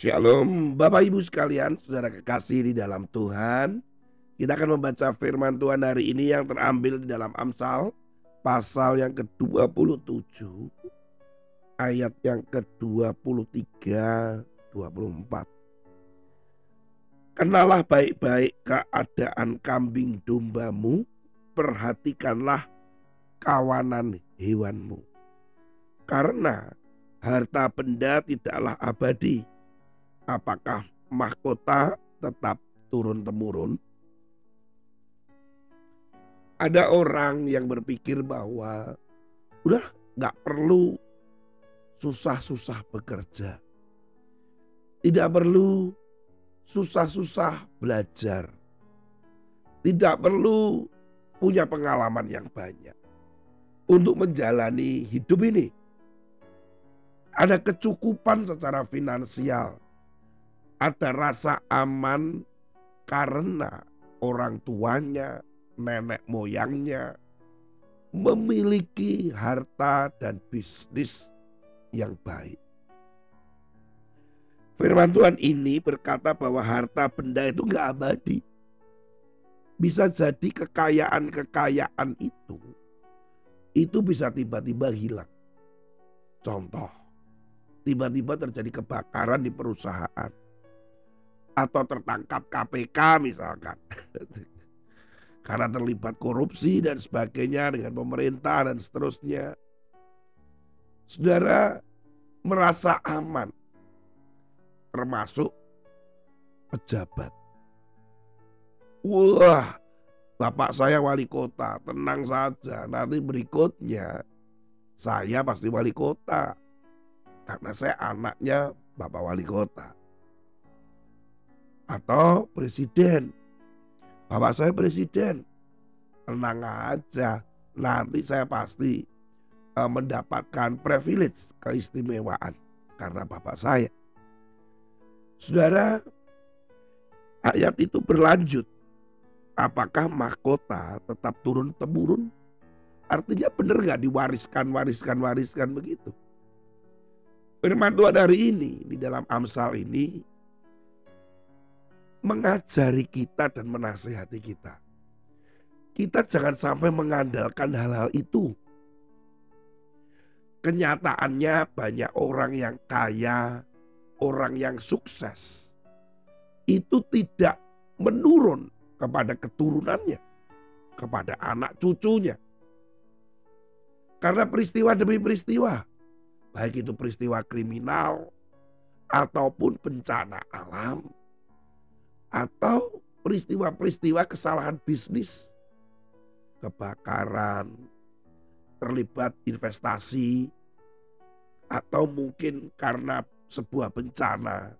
Shalom Bapak Ibu sekalian, saudara kekasih di dalam Tuhan. Kita akan membaca firman Tuhan hari ini yang terambil di dalam Amsal pasal yang ke-27 ayat yang ke-23 24. Kenalah baik-baik keadaan kambing dombamu, perhatikanlah kawanan hewanmu. Karena harta benda tidaklah abadi, apakah mahkota tetap turun-temurun? Ada orang yang berpikir bahwa udah nggak perlu susah-susah bekerja. Tidak perlu susah-susah belajar. Tidak perlu punya pengalaman yang banyak untuk menjalani hidup ini. Ada kecukupan secara finansial, ada rasa aman karena orang tuanya, nenek moyangnya memiliki harta dan bisnis yang baik. Firman Tuhan ini berkata bahwa harta benda itu nggak abadi. Bisa jadi kekayaan-kekayaan itu, itu bisa tiba-tiba hilang. Contoh, tiba-tiba terjadi kebakaran di perusahaan atau tertangkap KPK misalkan. Karena terlibat korupsi dan sebagainya dengan pemerintah dan seterusnya. Saudara merasa aman. Termasuk pejabat. Wah, bapak saya wali kota, tenang saja. Nanti berikutnya saya pasti wali kota. Karena saya anaknya bapak wali kota atau presiden. Bapak saya presiden. Tenang aja, nanti saya pasti uh, mendapatkan privilege, keistimewaan karena bapak saya. Saudara, ayat itu berlanjut. Apakah mahkota tetap turun temurun? Artinya benar nggak diwariskan, wariskan, wariskan begitu? Firman Tuhan hari ini di dalam Amsal ini mengajari kita dan menasehati kita. Kita jangan sampai mengandalkan hal-hal itu. Kenyataannya banyak orang yang kaya, orang yang sukses. Itu tidak menurun kepada keturunannya, kepada anak cucunya. Karena peristiwa demi peristiwa, baik itu peristiwa kriminal ataupun bencana alam, atau peristiwa-peristiwa kesalahan bisnis, kebakaran, terlibat investasi, atau mungkin karena sebuah bencana.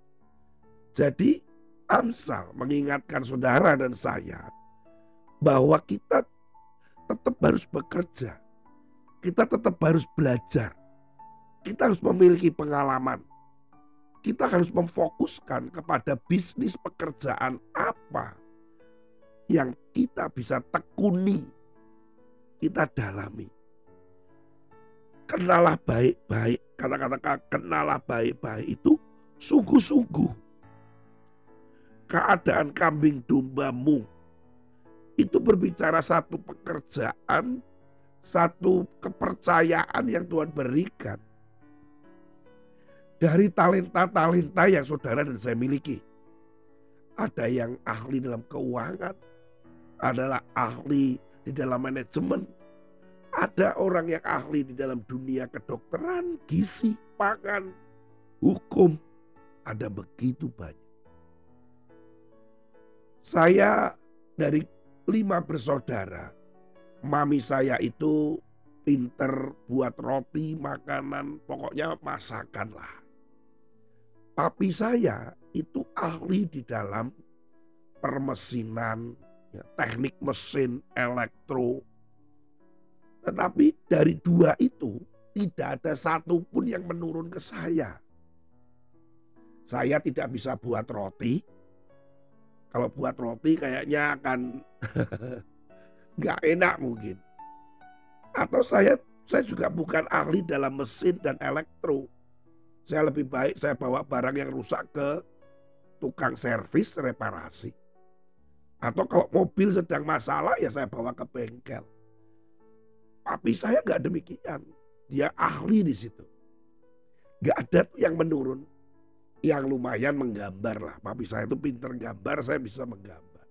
Jadi Amsal mengingatkan saudara dan saya bahwa kita tetap harus bekerja. Kita tetap harus belajar. Kita harus memiliki pengalaman kita harus memfokuskan kepada bisnis pekerjaan apa yang kita bisa tekuni, kita dalami. Kenalah baik-baik, kata-kata kenalah baik-baik itu sungguh-sungguh. Keadaan kambing dombamu itu berbicara satu pekerjaan, satu kepercayaan yang Tuhan berikan dari talenta-talenta yang saudara dan saya miliki. Ada yang ahli dalam keuangan, adalah ahli di dalam manajemen, ada orang yang ahli di dalam dunia kedokteran, gizi, pangan, hukum, ada begitu banyak. Saya dari lima bersaudara, mami saya itu pinter buat roti, makanan, pokoknya masakan lah. Papi saya itu ahli di dalam permesinan, ya, teknik mesin, elektro. Tetapi dari dua itu tidak ada satupun yang menurun ke saya. Saya tidak bisa buat roti. Kalau buat roti kayaknya akan nggak enak mungkin. Atau saya saya juga bukan ahli dalam mesin dan elektro. Saya lebih baik saya bawa barang yang rusak ke tukang servis reparasi. Atau kalau mobil sedang masalah ya saya bawa ke bengkel. Tapi saya nggak demikian. Dia ahli di situ. Gak ada tuh yang menurun. Yang lumayan menggambar lah. Papi saya itu pinter gambar, saya bisa menggambar.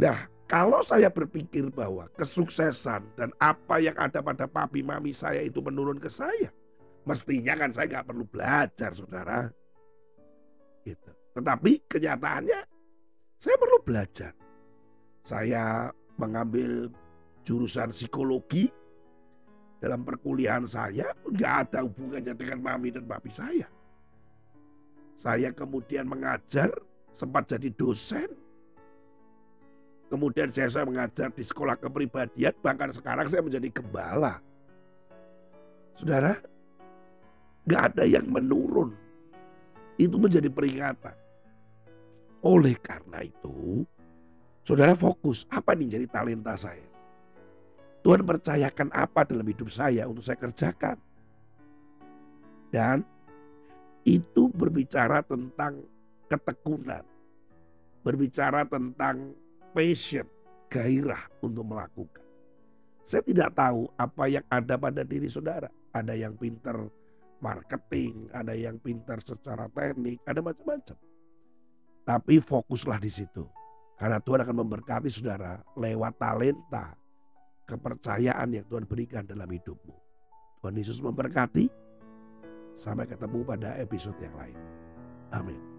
Nah, kalau saya berpikir bahwa kesuksesan dan apa yang ada pada papi mami saya itu menurun ke saya. Mestinya kan saya nggak perlu belajar, saudara. Gitu. Tetapi kenyataannya saya perlu belajar. Saya mengambil jurusan psikologi dalam perkuliahan saya nggak ada hubungannya dengan mami dan papi saya. Saya kemudian mengajar, sempat jadi dosen. Kemudian saya, saya mengajar di sekolah kepribadian, bahkan sekarang saya menjadi gembala. Saudara, nggak ada yang menurun. Itu menjadi peringatan. Oleh karena itu, saudara fokus apa nih jadi talenta saya. Tuhan percayakan apa dalam hidup saya untuk saya kerjakan. Dan itu berbicara tentang ketekunan. Berbicara tentang passion, gairah untuk melakukan. Saya tidak tahu apa yang ada pada diri saudara. Ada yang pinter marketing, ada yang pintar secara teknik, ada macam-macam. Tapi fokuslah di situ. Karena Tuhan akan memberkati saudara lewat talenta, kepercayaan yang Tuhan berikan dalam hidupmu. Tuhan Yesus memberkati. Sampai ketemu pada episode yang lain. Amin.